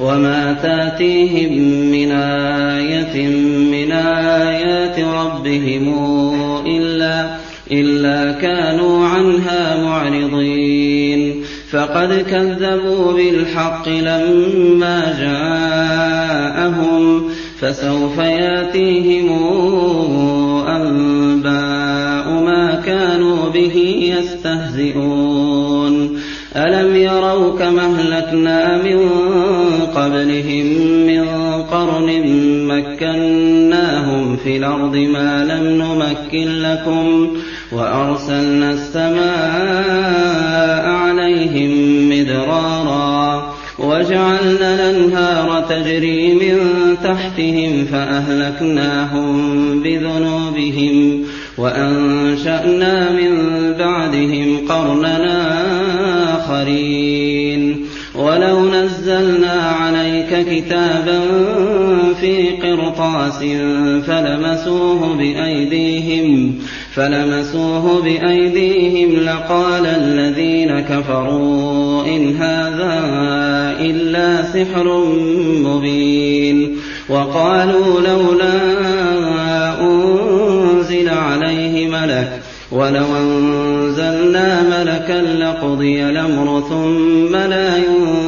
وما تاتيهم من آية من آيات ربهم إلا إلا كانوا عنها معرضين فقد كذبوا بالحق لما جاءهم فسوف ياتيهم أنباء ما كانوا به يستهزئون ألم يروا كما أهلكنا من قبلهم من قرن مكناهم في الأرض ما لم نمكن لكم وأرسلنا السماء عليهم مدرارا وجعلنا الأنهار تجري من تحتهم فأهلكناهم بذنوبهم وأنشأنا من بعدهم قرننا آخرين. كتابا في قرطاس فلمسوه بأيديهم فلمسوه بأيديهم لقال الذين كفروا إن هذا إلا سحر مبين وقالوا لولا أنزل عليه ملك ولو أنزلنا ملكا لقضي الأمر ثم لا ينظرون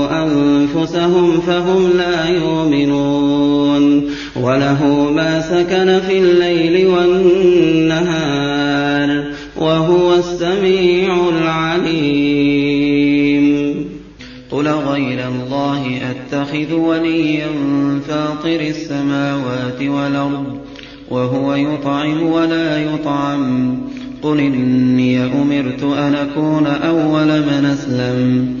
أنفسهم فهم لا يؤمنون وله ما سكن في الليل والنهار وهو السميع العليم. قل غير الله أتخذ وليا فاطر السماوات والأرض وهو يطعم ولا يطعم. قل إني أمرت أن أكون أول من أسلم.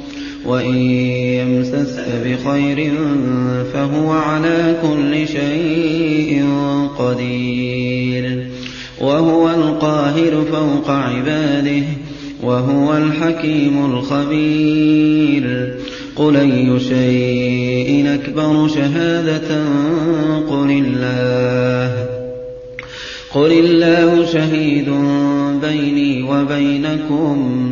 وإن يمسسك بخير فهو على كل شيء قدير. وهو القاهر فوق عباده وهو الحكيم الخبير. قل أي شيء أكبر شهادة؟ قل الله. قل الله شهيد بيني وبينكم.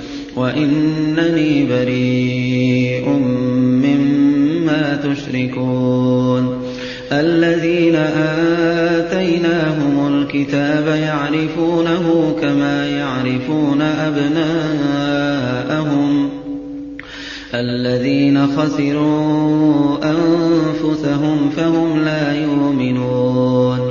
وَإِنَّنِي بَرِيءٌ مِّمَّا تُشْرِكُونَ. الَّذِينَ آتَيْنَاهُمُ الْكِتَابَ يَعْرِفُونَهُ كَمَا يَعْرِفُونَ أَبْنَاءَهُمُ ۖ. الَّذِينَ خَسِرُوا أَنفُسَهُمْ فَهُمْ لَا يُؤْمِنُونَ.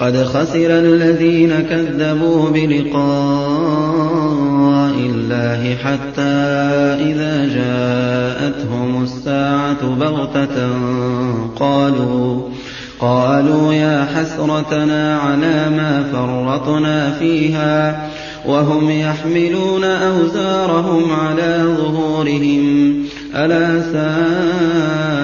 قَدْ خَسِرَ الَّذِينَ كَذَّبُوا بِلِقَاءِ اللَّهِ حَتَّىٰ إِذَا جَاءَتْهُمُ السَّاعَةُ بَغْتَةً قَالُوا يَا حَسْرَتَنَا عَلَىٰ مَا فَرَّطْنَا فِيهَا وَهُمْ يَحْمِلُونَ أَوْزَارَهُمْ عَلَىٰ ظُهُورِهِمْ ۚ أَلَا سَاءَ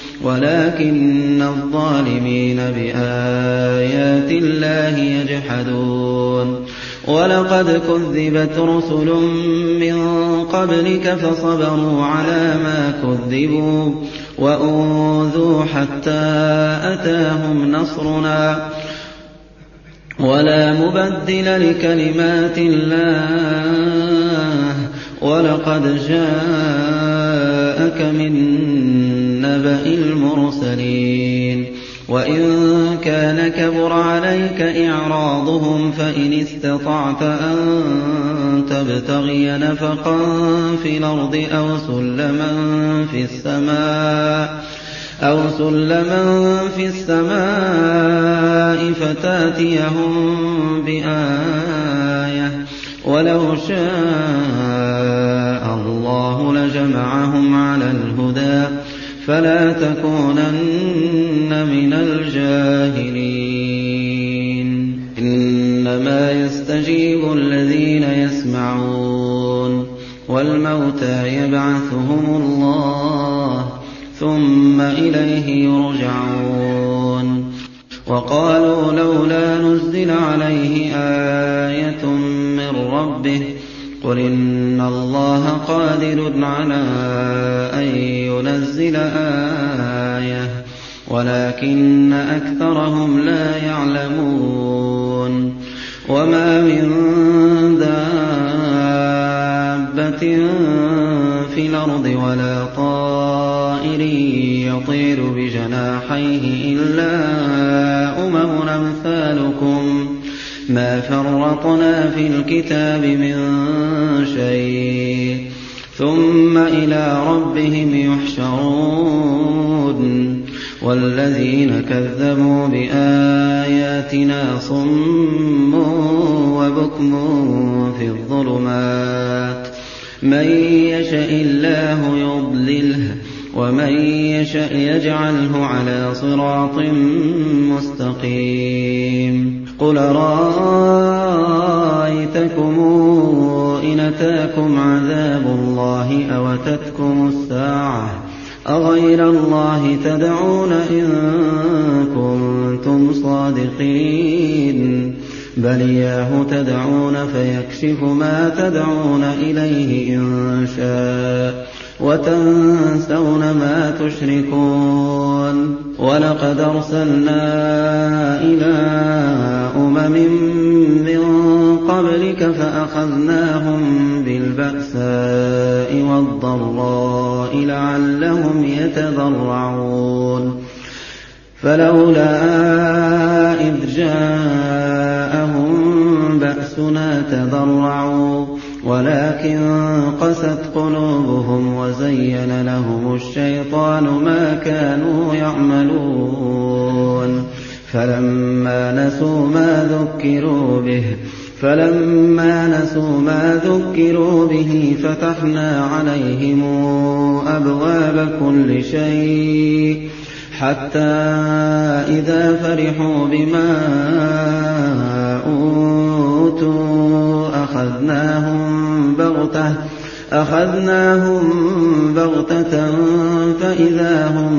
وَلَٰكِنَّ الظَّالِمِينَ بِآيَاتِ اللَّهِ يَجْحَدُونَ. وَلَقَدْ كُذِّبَتْ رُسُلٌ مِّن قَبْلِكَ فَصَبَرُوا عَلَىٰ مَا كُذِّبُوا وَأُوذُوا حَتَّىٰ أَتَاهُمْ نَصْرُنَا ۚ. وَلَا مُبَدِّلَ لِكَلِمَاتِ اللَّهِ ۚ. وَلَقَدْ جَاءَكَ مِن نَّبَإِ الْمُرْسَلِينَ. وَإِن كَانَ كَبُرَ عَلَيْكَ إِعْرَاضُهُمْ فَإِنِ اسْتَطَعْتَ أَن تَبْتَغِيَ نَفَقًا فِي الْأَرْضِ أَوْ سُلَّمًا فِي السَّمَاءِ أَوْ سُلَّمًا فِي السَّمَاءِ فَتَأْتِيَهُم بِآيَةٍ ۚ. وَلَوْ شَاءَ اللَّهُ لَجَمَعَهُمْ عَلَى الْهُدَىٰ ۚ. فَلَا تَكُونَنَّ مِنَ الْجَاهِلِينَ. إِنَّمَا يَسْتَجِيبُ الَّذِينَ يَسْمَعُونَ ۘ وَالْمَوْتَىٰ يَبْعَثُهُمُ اللَّهُ ثُمَّ إِلَيْهِ يُرْجَعُونَ. وَقَالُوا لَوْلَا نُزِّلَ عَلَيْهِ آيَةٌ مِّن رَّبِّهِ ۖ قُلْ إِنَّ اللَّهَ قَادِرٌ عَلَىٰ أَن يُنَزِّلَ آيَةً وَلَٰكِنَّ أَكْثَرَهُمْ لَا يَعْلَمُونَ. وَمَا مِن دَابَّةٍ فِي الْأَرْضِ وَلَا طَائِرٍ يَطِيرُ بِجَنَاحَيْهِ إِلَّا أُمَمٌ أَمْثَالُكُم ۚ. مَّا فَرَّطْنَا فِي الْكِتَابِ مِن شَيْءٍ ۚ. ثُمَّ إِلَىٰ رَبِّهِمْ يُحْشَرُونَ وَالَّذِينَ كَذَّبُوا بِآيَاتِنَا صُمٌّ وَبُكْمٌ فِي الظُّلُمَاتِ ۗ مَن يَشَإِ اللَّهُ يُضْلِلْهُ وَمَن يَشَأْ يَجْعَلْهُ عَلَىٰ صِرَاطٍ مُّسْتَقِيمٍ قُلْ أَرَأَيْتَكُمْ إِنْ أَتَاكُمْ عَذَابُ اللَّهِ أَوْ أَتَتْكُمُ السَّاعَةُ أَغَيْرَ اللَّهِ تَدْعُونَ إِن كُنتُمْ صَادِقِينَ بَلْ إِيَّاهُ تَدْعُونَ فَيَكْشِفُ مَا تَدْعُونَ إِلَيْهِ إِن شَاءَ وَتَنسَوْنَ مَا تُشْرِكُونَ. وَلَقَدْ أَرْسَلْنَا إِلَىٰ أُمَمٍ مِّن قَبْلِكَ فَأَخَذْنَاهُم بِالْبَأْسَاءِ وَالضَّرَّاءِ لَعَلَّهُمْ يَتَضَرَّعُونَ فَلَوْلَا إِذْ جَاءَهُم بَأْسُنَا تَضَرَّعُوا وَلَٰكِن قَسَتْ قُلُوبُهُمْ وَزَيَّنَ لَهُمُ الشَّيْطَانُ مَا كَانُوا يَعْمَلُونَ. فَلَمَّا نَسُوا مَا ذُكِّرُوا بِهِ فَلَمَّا نَسُوا مَا ذُكِّرُوا بِهِ فَتَحْنَا عَلَيْهِمْ أَبْوَابَ كُلِّ شَيْءٍ. حَتَّىٰ إِذَا فَرِحُوا بِمَا أُوتُوا أَخَذْنَاهُم بَغْتَةً فَإِذَا هُم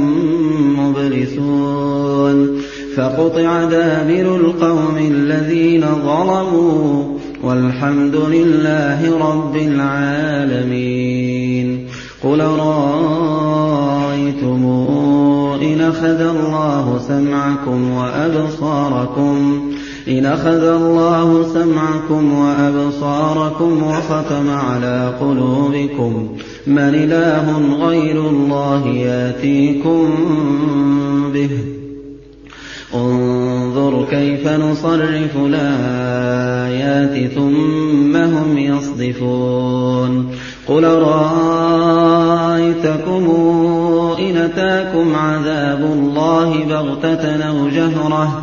مُّبْلِسُونَ. فَقُطِعَ دَابِرُ الْقَوْمِ الَّذِينَ ظَلَمُوا ۚ وَالْحَمْدُ لِلَّهِ رَبِّ الْعَالَمِينَ. قُلْ أَرَأَيْتُمْ إِنْ أَخَذَ اللَّهُ سَمْعَكُمْ وَأَبْصَارَكُمْ إِنْ أَخَذَ اللَّهُ سَمْعَكُمْ وَأَبْصَارَكُمْ وَخَتَمَ عَلَىٰ قُلُوبِكُم مَّنْ إِلَٰهٌ غَيْرُ اللَّهِ يَأْتِيكُم بِهِ ۗ. انظُرْ كَيْفَ نُصَرِّفُ الْآيَاتِ ثُمَّ هُمْ يَصْدِفُونَ. قُلْ أَرَأَيْتَكُمْ إِنْ أَتَاكُمْ عَذَابُ اللَّهِ بَغْتَةً أَوْ جَهْرَةً؟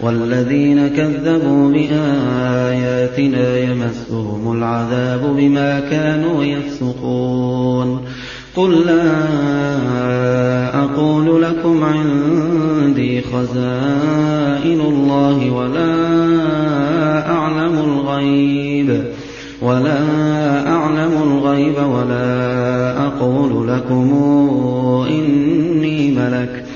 وَالَّذِينَ كَذَّبُوا بِآيَاتِنَا يَمَسُّهُمُ الْعَذَابُ بِمَا كَانُوا يَفْسُقُونَ. قُل لَّا أَقُولُ لَكُمْ عِندِي خَزَائِنُ اللَّهِ وَلَا أَعْلَمُ الْغَيْبَ وَلَا أَعْلَمُ الْغَيْبَ وَلَا أَقُولُ لَكُمْ إِنِّي مَلَكٌ ۖ.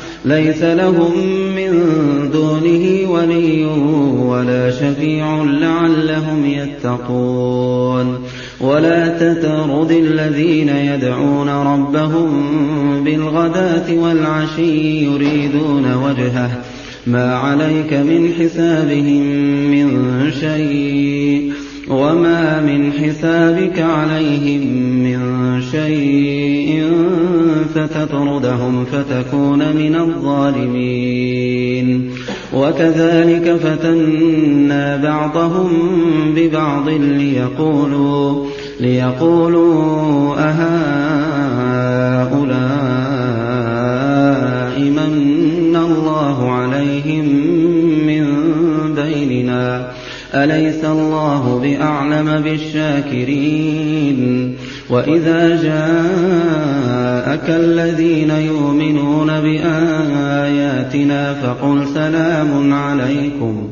ليس لهم من دونه ولي ولا شفيع لعلهم يتقون. ولا تترد الذين يدعون ربهم بالغداة والعشي يريدون وجهه. ما عليك من حسابهم من شيء. وما من حسابك عليهم من شيء فتطردهم فتكون من الظالمين وكذلك فتنا بعضهم ببعض ليقولوا ليقولوا أهؤلاء من الله عليهم أليس الله بأعلم بالشاكرين؟ وإذا جاءك الذين يؤمنون بآياتنا فقل سلام عليكم.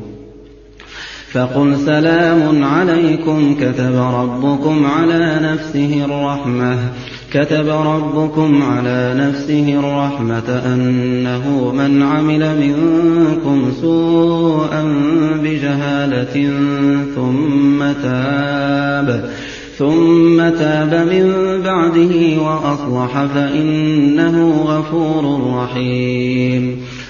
فقل سلام عليكم كتب ربكم على نفسه الرحمة كتب ربكم على نفسه الرحمة أنه من عمل منكم سوءا بجهالة ثم تاب ثم تاب من بعده وأصلح فإنه غفور رحيم.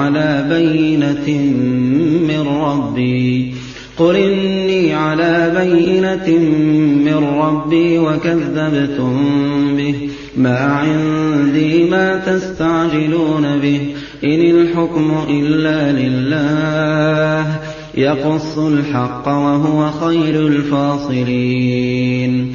على بينة من ربي. قل إني على بينة من ربي وكذبتم به. ما عندي ما تستعجلون به. إن الحكم إلا لله. يقص الحق وهو خير الفاصلين.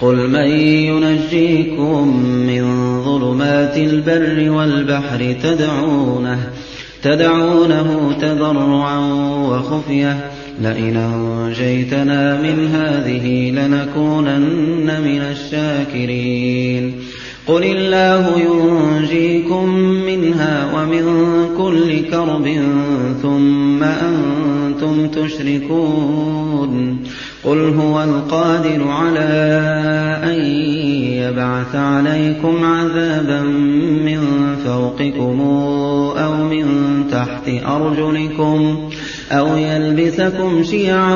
قل من ينجيكم من ظلمات البر والبحر تدعونه تدعونه تضرعا وخفيه لئن أنجيتنا من هذه لنكونن من الشاكرين قُلِ اللَّهُ يُنجِيكُم مِّنْهَا وَمِن كُلِّ كَرْبٍ ثُمَّ أَنتُمْ تُشْرِكُونَ قُلْ هُوَ الْقَادِرُ عَلَىٰ أَن يَبْعَثَ عَلَيْكُمْ عَذَابًا مِّن فَوْقِكُمْ أَوْ مِن تَحْتِ أَرْجُلِكُمْ أَوْ يَلْبِسَكُمْ شِيَعًا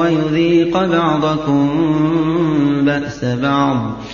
وَيُذِيقَ بَعْضَكُم بَأْسَ بَعْضٍ ۗ.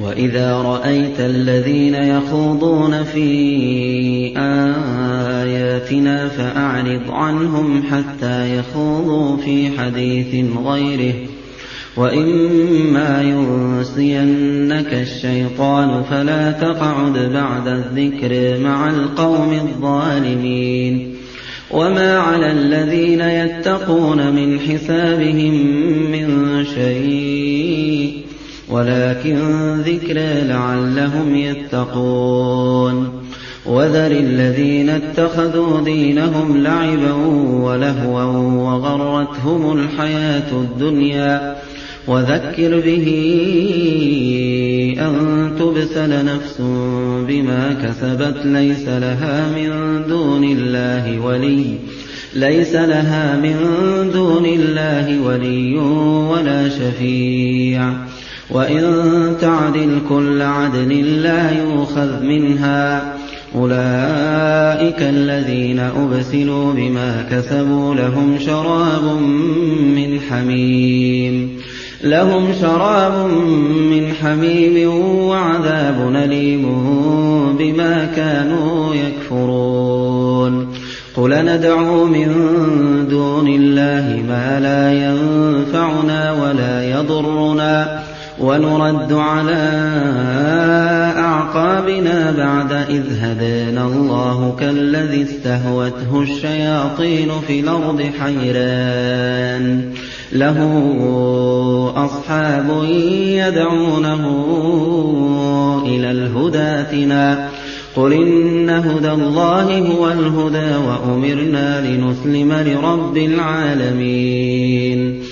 وَإِذَا رَأَيْتَ الَّذِينَ يَخُوضُونَ فِي آيَاتِنَا فَأَعْرِضْ عَنْهُمْ حَتَّىٰ يَخُوضُوا فِي حَدِيثٍ غَيْرِهِ ۚ. وَإِمَّا يُنسِيَنَّكَ الشَّيْطَانُ فَلَا تَقْعُدْ بَعْدَ الذِّكْرِ مَعَ الْقَوْمِ الظَّالِمِينَ. وَمَا عَلَى الَّذِينَ يَتَّقُونَ مِنْ حِسَابِهِم مِّن شَيْءٍ. وَلَٰكِن ذِكْرَىٰ لَعَلَّهُمْ يَتَّقُونَ. وَذَرِ الَّذِينَ اتَّخَذُوا دِينَهُمْ لَعِبًا وَلَهْوًا وَغَرَّتْهُمُ الْحَيَاةُ الدُّنْيَا. وَذَكِّرْ بِهِ أَن تُبْسَلَ نَفْسٌ بِمَا كَسَبَتْ لَيْسَ لَهَا مِن دُونِ اللَّهِ وَلِيٌّ. لَيْسَ لَهَا مِن دُونِ اللَّهِ وَلِيٌّ وَلَا شَفِيعٌ. وَإِن تَعْدِلْ كُلَّ عَدْلٍ لَّا يُؤْخَذْ مِنْهَا. أُولَٰئِكَ الَّذِينَ أُبْسِلُوا بِمَا كَسَبُوا لَهُمْ شَرَابٌ مِّنْ حَمِيمٍ. لَهُمْ شَرَابٌ مِّنْ حَمِيمٍ وَعَذَابٌ أَلِيمٌ بِمَا كَانُوا يَكْفُرُونَ. قُلْ نَدْعُو مِن دُونِ اللَّهِ مَا لَا يَنفَعُنَا وَلَا يَضُرُّنَا. وَنُرَدُّ عَلَىٰ أَعْقَابِنَا بَعْدَ إِذْ هَدَانَا اللَّهُ كَالَّذِي اسْتَهْوَتْهُ الشَّيَاطِينُ فِي الْأَرْضِ حَيْرَانٌ. لَّهُ أَصْحَابٌ يَدْعُونَهُ إِلَى الْهُدَىٰ ائْتِنَا قُلْ إِنَّ هُدَى اللَّهِ هُوَ الْهُدَىٰ وَأُمِرْنَا لِنُسْلِمَ لِرَبِّ الْعَالَمِينَ.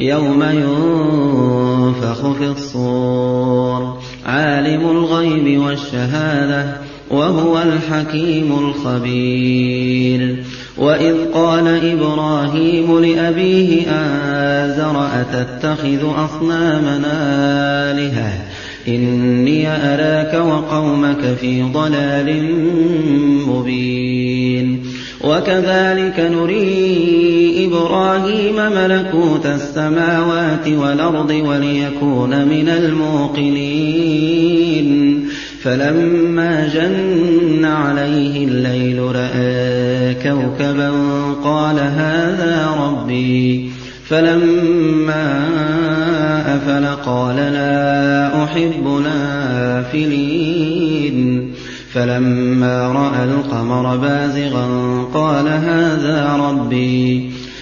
يَوْمَ يُنفَخُ فِي الصُّورِ عَالِمُ الْغَيْبِ وَالشَّهَادَةِ ۚ وَهُوَ الْحَكِيمُ الْخَبِيرُ. وَإِذْ قَالَ إِبْرَاهِيمُ لِأَبِيهِ آزَرَ أَتَتَّخِذُ أَصْنَامًا آلِهَةً؟ إِنِّي أَرَاكَ وَقَوْمَكَ فِي ضَلَالٍ مُّبِينٍ. وَكَذَٰلِكَ نُرِي إِبْرَاهِيمَ مَلَكُوتَ السَّمَاوَاتِ وَالْأَرْضِ وَلِيَكُونَ مِنَ الْمُوقِنِينَ. فَلَمَّا جَنَّ عَلَيْهِ اللَّيْلُ رَأَىٰ كَوْكَبًا قَالَ هَٰذَا رَبِّي. فَلَمَّا أَفَلَ قَالَ لَا أُحِبُّ الْآفِلِينَ فَلَمَّا رَأَى الْقَمَرَ بَازِغًا قَالَ هَٰذَا رَبِّي.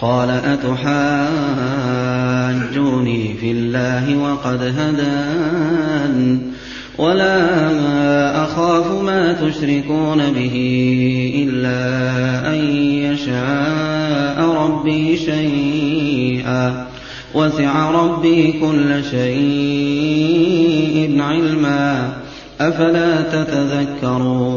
قال أتحاجوني في الله وقد هدان ولا أخاف ما تشركون به إلا أن يشاء ربي شيئا وسع ربي كل شيء علما أفلا تتذكرون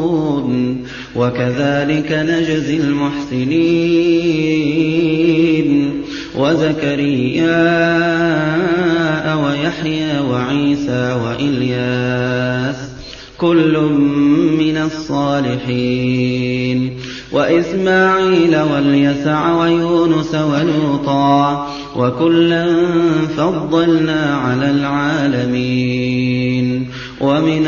وكذلك نجزي المحسنين. وزكريا ويحيى وعيسى وإلياس كل من الصالحين. وإسماعيل واليسع ويونس ولوطا وكلا فضلنا على العالمين. ومن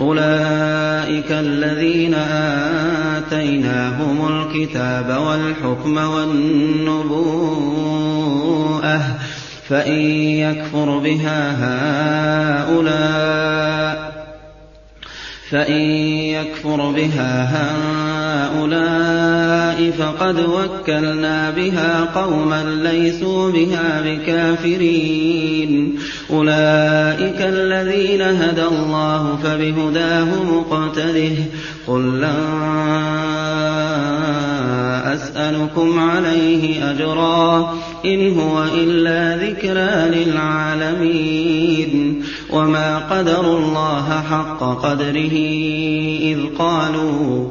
أولئك الذين آتيناهم الكتاب والحكم والنبوءة فإن يكفر بها هؤلاء فإن يكفر بها هؤلاء فقد وكلنا بها قوما ليسوا بها بكافرين. أولئك الذين هدى الله فبهداه مقتده قل لا أسألكم عليه أجرا. إن هو إلا ذكرى للعالمين. وما قدروا الله حق قدره إذ قالوا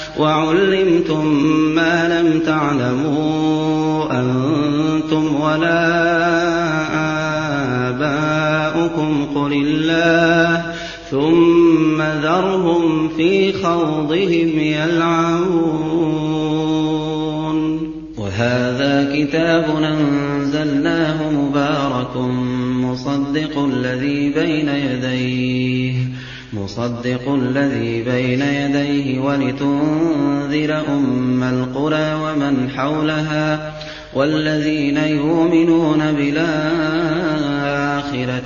وعلمتم ما لم تعلموا أنتم ولا آباؤكم قل الله ثم ذرهم في خوضهم يلعبون. وهذا كتاب أنزلناه مبارك مصدق الذي بين يديه. مصدق الذي بين يديه ولتنذر أم القرى ومن حولها والذين يؤمنون بالآخرة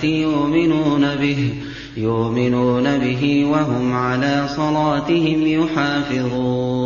يؤمنون به يؤمنون به وهم على صلاتهم يحافظون.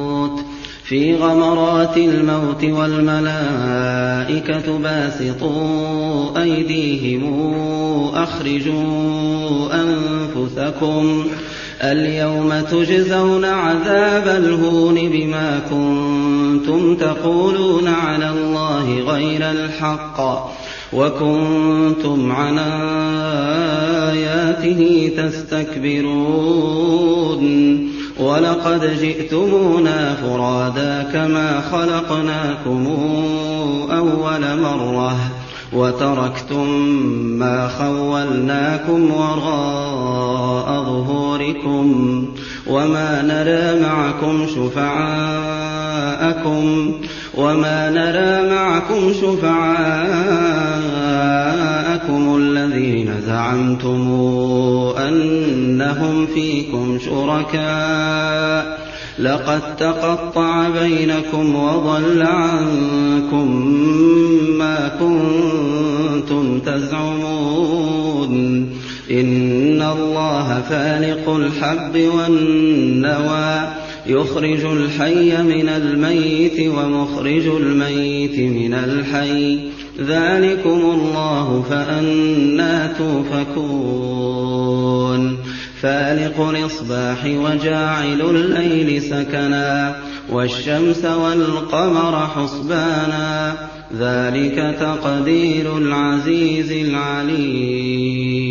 في غمرات الموت والملائكة باسطوا أيديهم أخرجوا أنفسكم اليوم تجزون عذاب الهون بما كنتم تقولون على الله غير الحق وكنتم عن آياته تستكبرون ولقد جئتمونا فرادا كما خلقناكم أول مرة وتركتم ما خولناكم وراء ظهوركم وما نرى معكم شفعاءكم وما نرى معكم شفعاءكم الذين زعمتم أنهم فيكم شركاء. لقد تقطع بينكم وضل عنكم ما كنتم تزعمون. إن الله فالق الحب والنوى. يخرج الحي من الميت ومخرج الميت من الحي. ذلكم الله فأنا توفكون. فالق الإصباح وجاعل الليل سكنا والشمس والقمر حسبانا. ذلك تقدير العزيز العليم.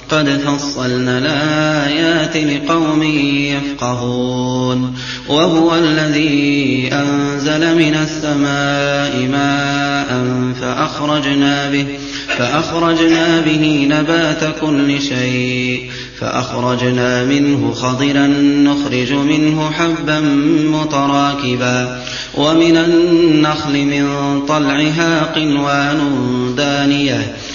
قد فصلنا الآيات لقوم يفقهون وهو الذي أنزل من السماء ماء فأخرجنا به فأخرجنا به نبات كل شيء فأخرجنا منه خضرا نخرج منه حبا متراكبا ومن النخل من طلعها قنوان دانية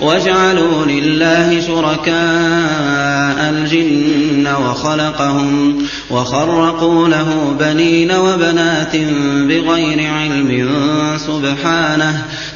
وجعلوا لله شركاء الجن وخلقهم وخرقوا له بنين وبنات بغير علم سبحانه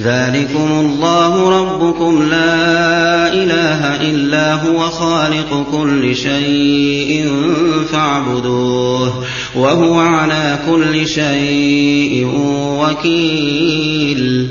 ذلكم الله ربكم لا إله إلا هو خالق كل شيء فاعبدوه وهو على كل شيء وكيل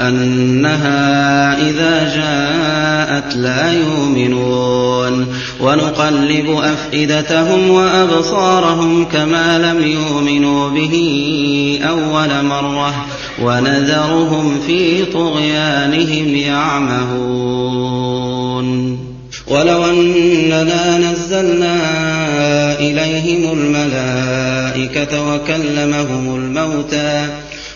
أنها إذا جاءت لا يؤمنون ونقلب أفئدتهم وأبصارهم كما لم يؤمنوا به أول مرة ونذرهم في طغيانهم يعمهون ولو أننا نزلنا إليهم الملائكة وكلمهم الموتى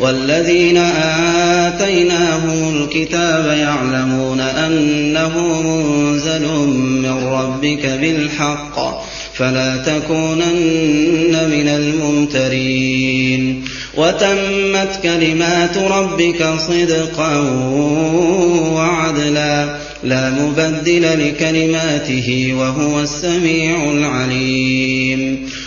والذين آتيناهم الكتاب يعلمون أنه منزل من ربك بالحق فلا تكونن من الممترين وتمت كلمات ربك صدقا وعدلا لا مبدل لكلماته وهو السميع العليم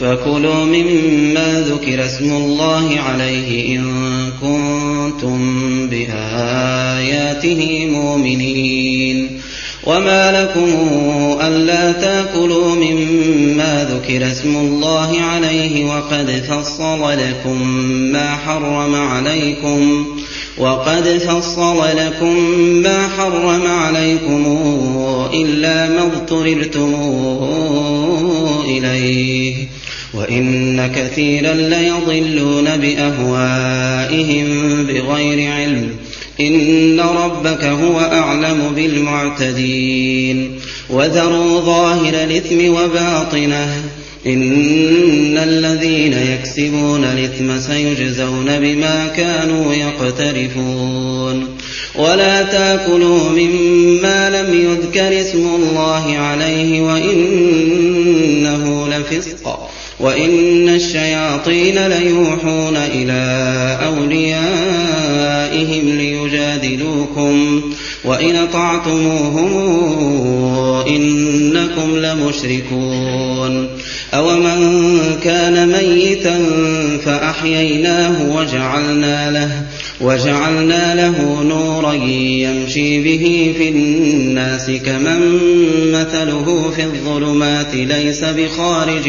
فكلوا مما ذكر اسم الله عليه إن كنتم بآياته مؤمنين. وما لكم ألا تأكلوا مما ذكر اسم الله عليه وقد فصل لكم ما حرم عليكم وقد فصل لكم ما حرم عليكم إلا ما اضطررتم إليه. وإن كثيرا ليضلون بأهوائهم بغير علم. إن ربك هو أعلم بالمعتدين. وذروا ظاهر الإثم وباطنه. إن الذين يكسبون الإثم سيجزون بما كانوا يقترفون. ولا تأكلوا مما لم يذكر اسم الله عليه وإنه لفسق. وإن الشياطين ليوحون إلى أوليائهم ليجادلوكم وإن أطعتموهم إنكم لمشركون أومن كان ميتا فأحييناه وجعلنا له وجعلنا له نورا يمشي به في الناس كمن مثله في الظلمات ليس بخارج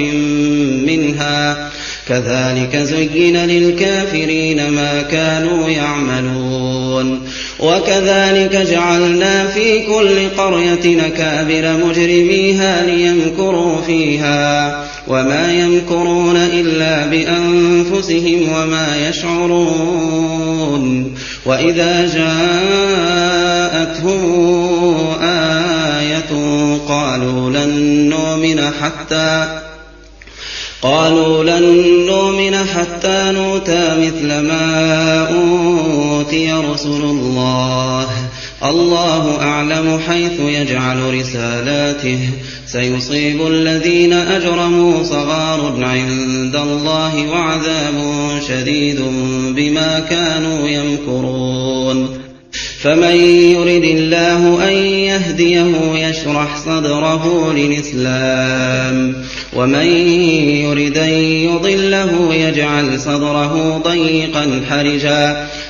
منها. كذلك زين للكافرين ما كانوا يعملون. وكذلك جعلنا في كل قرية نكابر مجرميها ليمكروا فيها. وما يمكرون إلا بأنفسهم وما يشعرون. وإذا جاءتهم آية قالوا لن نؤمن حتى قالوا لن نؤمن حتى نؤتى مثل ما أوتي رسل الله. الله أعلم حيث يجعل رسالاته. سيصيب الذين أجرموا صغار عند الله وعذاب شديد بما كانوا يمكرون. فمن يرد الله أن يهديه يشرح صدره للإسلام ومن يرد أن يضله يجعل صدره ضيقا حرجا.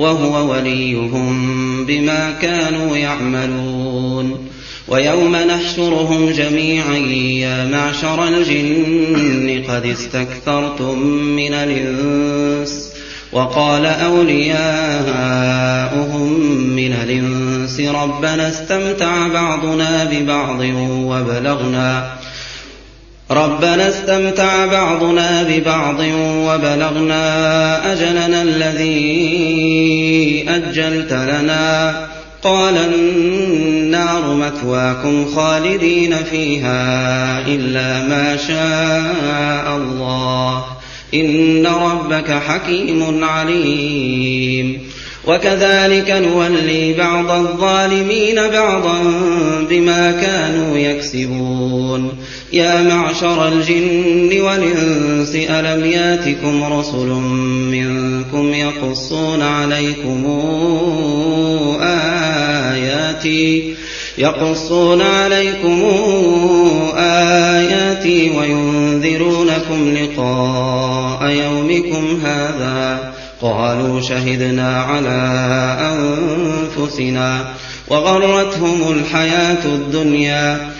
وهو وليهم بما كانوا يعملون. ويوم نحشرهم جميعا يا معشر الجن قد استكثرتم من الإنس وقال أولياؤهم من الإنس ربنا استمتع بعضنا ببعض وبلغنا ربنا استمتع بعضنا ببعض وبلغنا أجلنا الذي أجلت لنا. قال النار مثواكم خالدين فيها إلا ما شاء الله. إن ربك حكيم عليم. وكذلك نولي بعض الظالمين بعضا بما كانوا يكسبون. يا معشر الجن والإنس ألم ياتكم رسل منكم يقصون عليكم آياتي؟ يقصون عليكم آياتي وينذرونكم لقاء يومكم هذا. قالوا شهدنا على أنفسنا وغرتهم الحياة الدنيا.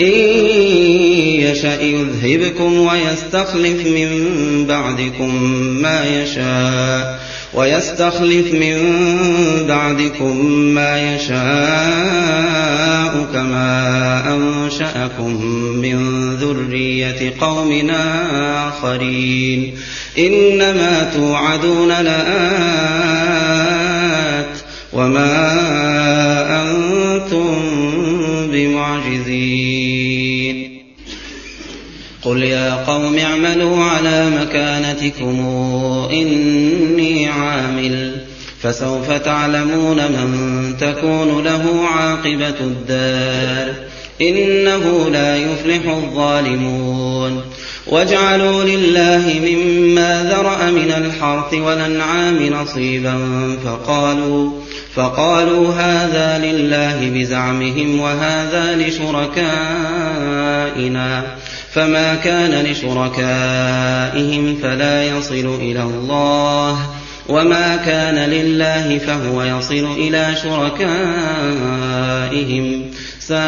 إن يشأ يذهبكم ويستخلف من بعدكم ما يشاء ويستخلف من بعدكم ما يشاء كما أنشأكم من ذرية قوم آخرين إنما توعدون لآت وما أنتم بمعجزين قل يا قوم اعملوا على مكانتكم إني عامل فسوف تعلمون من تكون له عاقبة الدار إنه لا يفلح الظالمون وَاجْعَلُوا لِلَّهِ مِمَّا ذَرَأَ مِنَ الْحَرْثِ وَالْأَنْعَامِ نَصِيبًا فَقَالُوا فقالوا هذا لله بزعمهم وهذا لشركائنا فما كان لشركائهم فلا يصل إلى الله وما كان لله فهو يصل إلى شركائهم ساء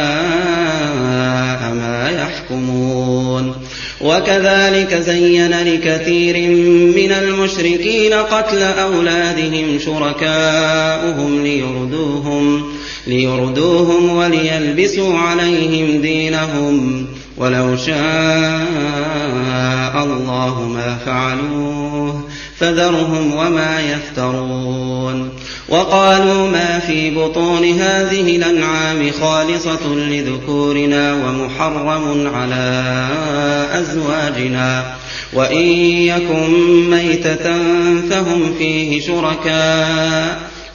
ما يحكمون وكذلك زين لكثير من المشركين قتل أولادهم شركاؤهم ليردوهم ليردوهم وليلبسوا عليهم دينهم ولو شاء الله ما فعلوه فذرهم وما يفترون وقالوا ما في بطون هذه الأنعام خالصة لذكورنا ومحرم على أزواجنا وإن يكن ميتة فهم فيه شركاء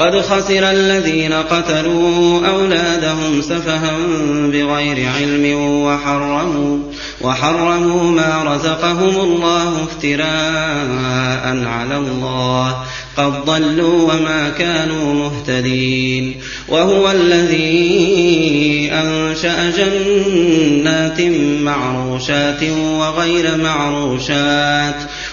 قد خسر الذين قتلوا أولادهم سفها بغير علم وحرموا وحرموا ما رزقهم الله افتراء على الله قد ضلوا وما كانوا مهتدين وهو الذي أنشأ جنات معروشات وغير معروشات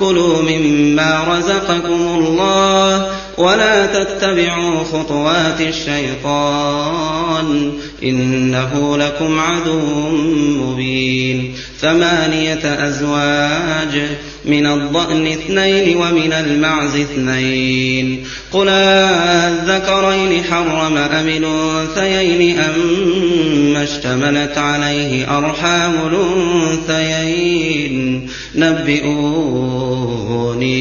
كلوا مما رزقكم الله ولا تتبعوا خطوات الشيطان إنه لكم عدو مبين ثمانية أزواج من الضأن اثنين ومن المعز اثنين قل الذكرين حرم أم الأنثيين أم اشتملت عليه أرحام الأنثيين نبئوني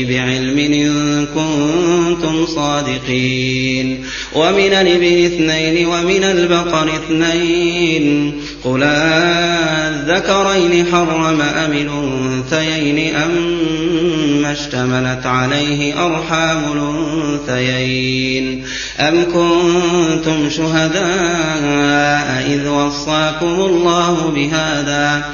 بعلم إن كنتم صادقين. ومن الإبل اثنين ومن البقر اثنين. قل الذكرين حرم أم الأنثيين أم اشتملت عليه أرحام الأنثيين. أم كنتم شهداء إذ وصاكم الله بهذا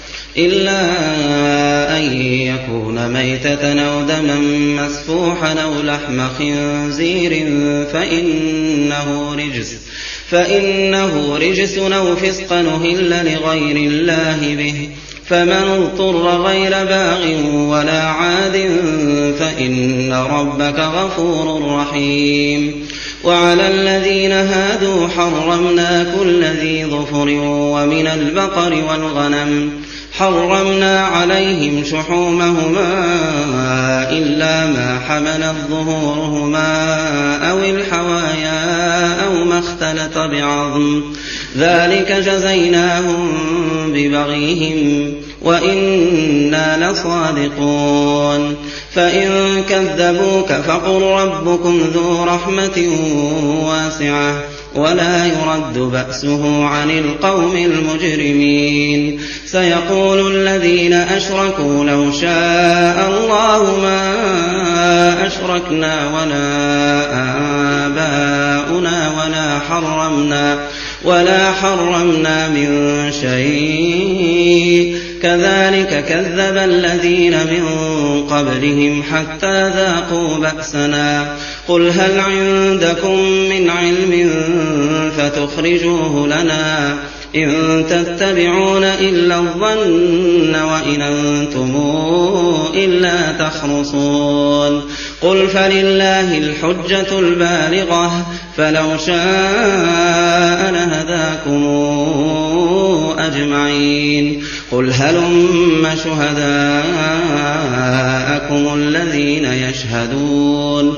إلا أن يكون ميتة أو دما مسفوحا أو لحم خنزير فإنه رجس فإنه رجس أو فسقا أهل لغير الله به فمن اضطر غير باغ ولا عاد فإن ربك غفور رحيم وعلى الذين هادوا حرمنا كل ذي ظفر ومن البقر والغنم حرمنا عليهم شحومهما إلا ما حملت ظهورهما أو الحوايا أو ما اختلط بعظم. ذلك جزيناهم ببغيهم وإنا لصادقون. فإن كذبوك فقل ربكم ذو رحمة واسعة. ولا يرد بأسه عن القوم المجرمين. سيقول الذين أشركوا لو شاء الله ما أشركنا ولا آباؤنا ولا حرمنا ولا حرمنا من شيء. كذلك كذب الذين من قبلهم حتى ذاقوا بأسنا. قل هل عندكم من علم فتخرجوه لنا إن تتبعون إلا الظن وإن أنتم إلا تخرصون قل فلله الحجة البالغة فلو شاء لهداكم أجمعين قل هلم شهداءكم الذين يشهدون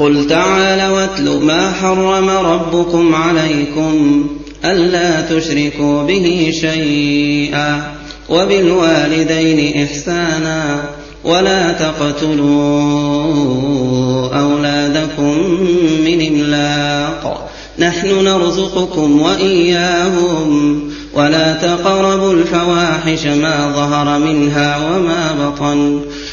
قل تعالى واتل ما حرم ربكم عليكم ألا تشركوا به شيئا وبالوالدين إحسانا ولا تقتلوا أولادكم من إملاق نحن نرزقكم وإياهم ولا تقربوا الفواحش ما ظهر منها وما بطن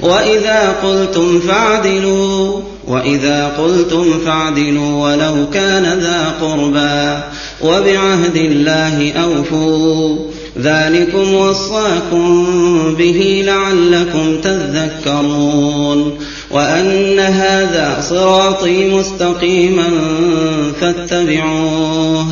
وإذا قلتم فاعدلوا وإذا قلتم فاعدلوا ولو كان ذا قربى وبعهد الله أوفوا. ذلكم وصاكم به لعلكم تذكرون. وأن هذا صراطي مستقيما فاتبعوه.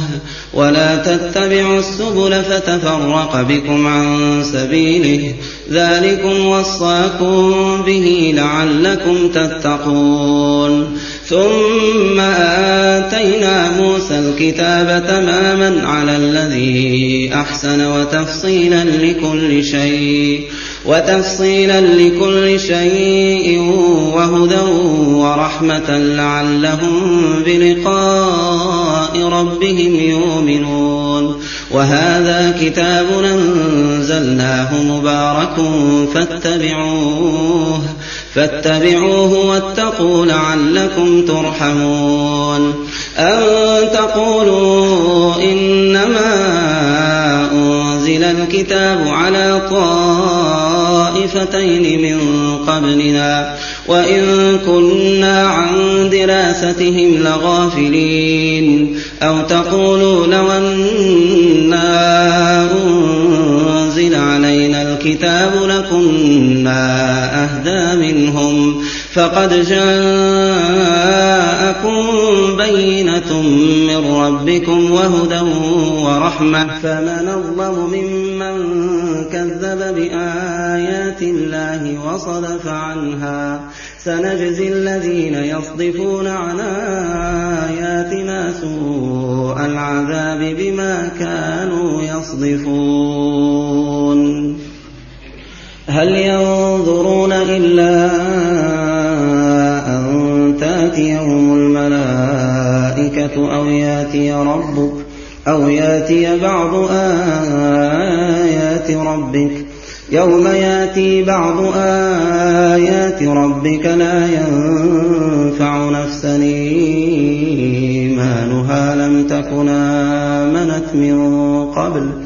ولا تتبعوا السبل فتفرق بكم عن سبيله. ذلكم وصاكم به لعلكم تتقون. ثم آتينا موسى الكتاب تماما على الذي أحسن وتفصيلا لكل شيء وتفصيلا لكل شيء وهدى ورحمة لعلهم بلقاء ربهم يؤمنون. وهذا كتاب أنزلناه مبارك فاتبعوه. فاتبعوه واتقوا لعلكم ترحمون. أن تقولوا إنما أنزل الكتاب على طائفتين من قبلنا وإن كنا عن دراستهم لغافلين. أو تقولوا لو أنا أنزل علينا الكتاب لكنا أهدى منهم فقد جاءكم بينة من ربكم وهدى ورحمة فمن الله ممن كذب بآيات الله وصدف عنها سنجزي الذين يصدفون عن آياتنا سوء العذاب بما كانوا يصدفون هل ينظرون إلا أن تاتيهم الملائكة أو يأتي ربك أو يأتي بعض آيات ربك؟ يوم يأتي بعض آيات ربك لا ينفع نفسا. إيمانها لم تكن آمنت من قبل.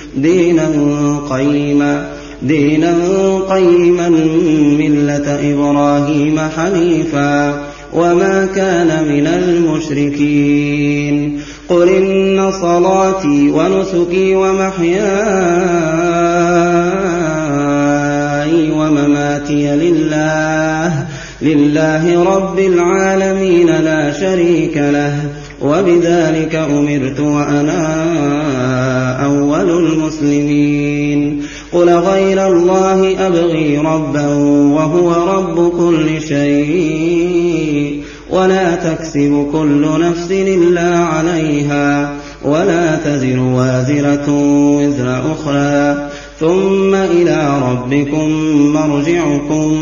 دينا قيما دينا قيما ملة إبراهيم حنيفا وما كان من المشركين. قل إن صلاتي ونسكي ومحياي ومماتي لله لله رب العالمين لا شريك له. وبذلك أمرت وأنا أول المسلمين. قل غير الله أبغي ربا وهو رب كل شيء. ولا تكسب كل نفس إلا عليها. ولا تزر وازرة وزر أخرى. ثم إلى ربكم مرجعكم.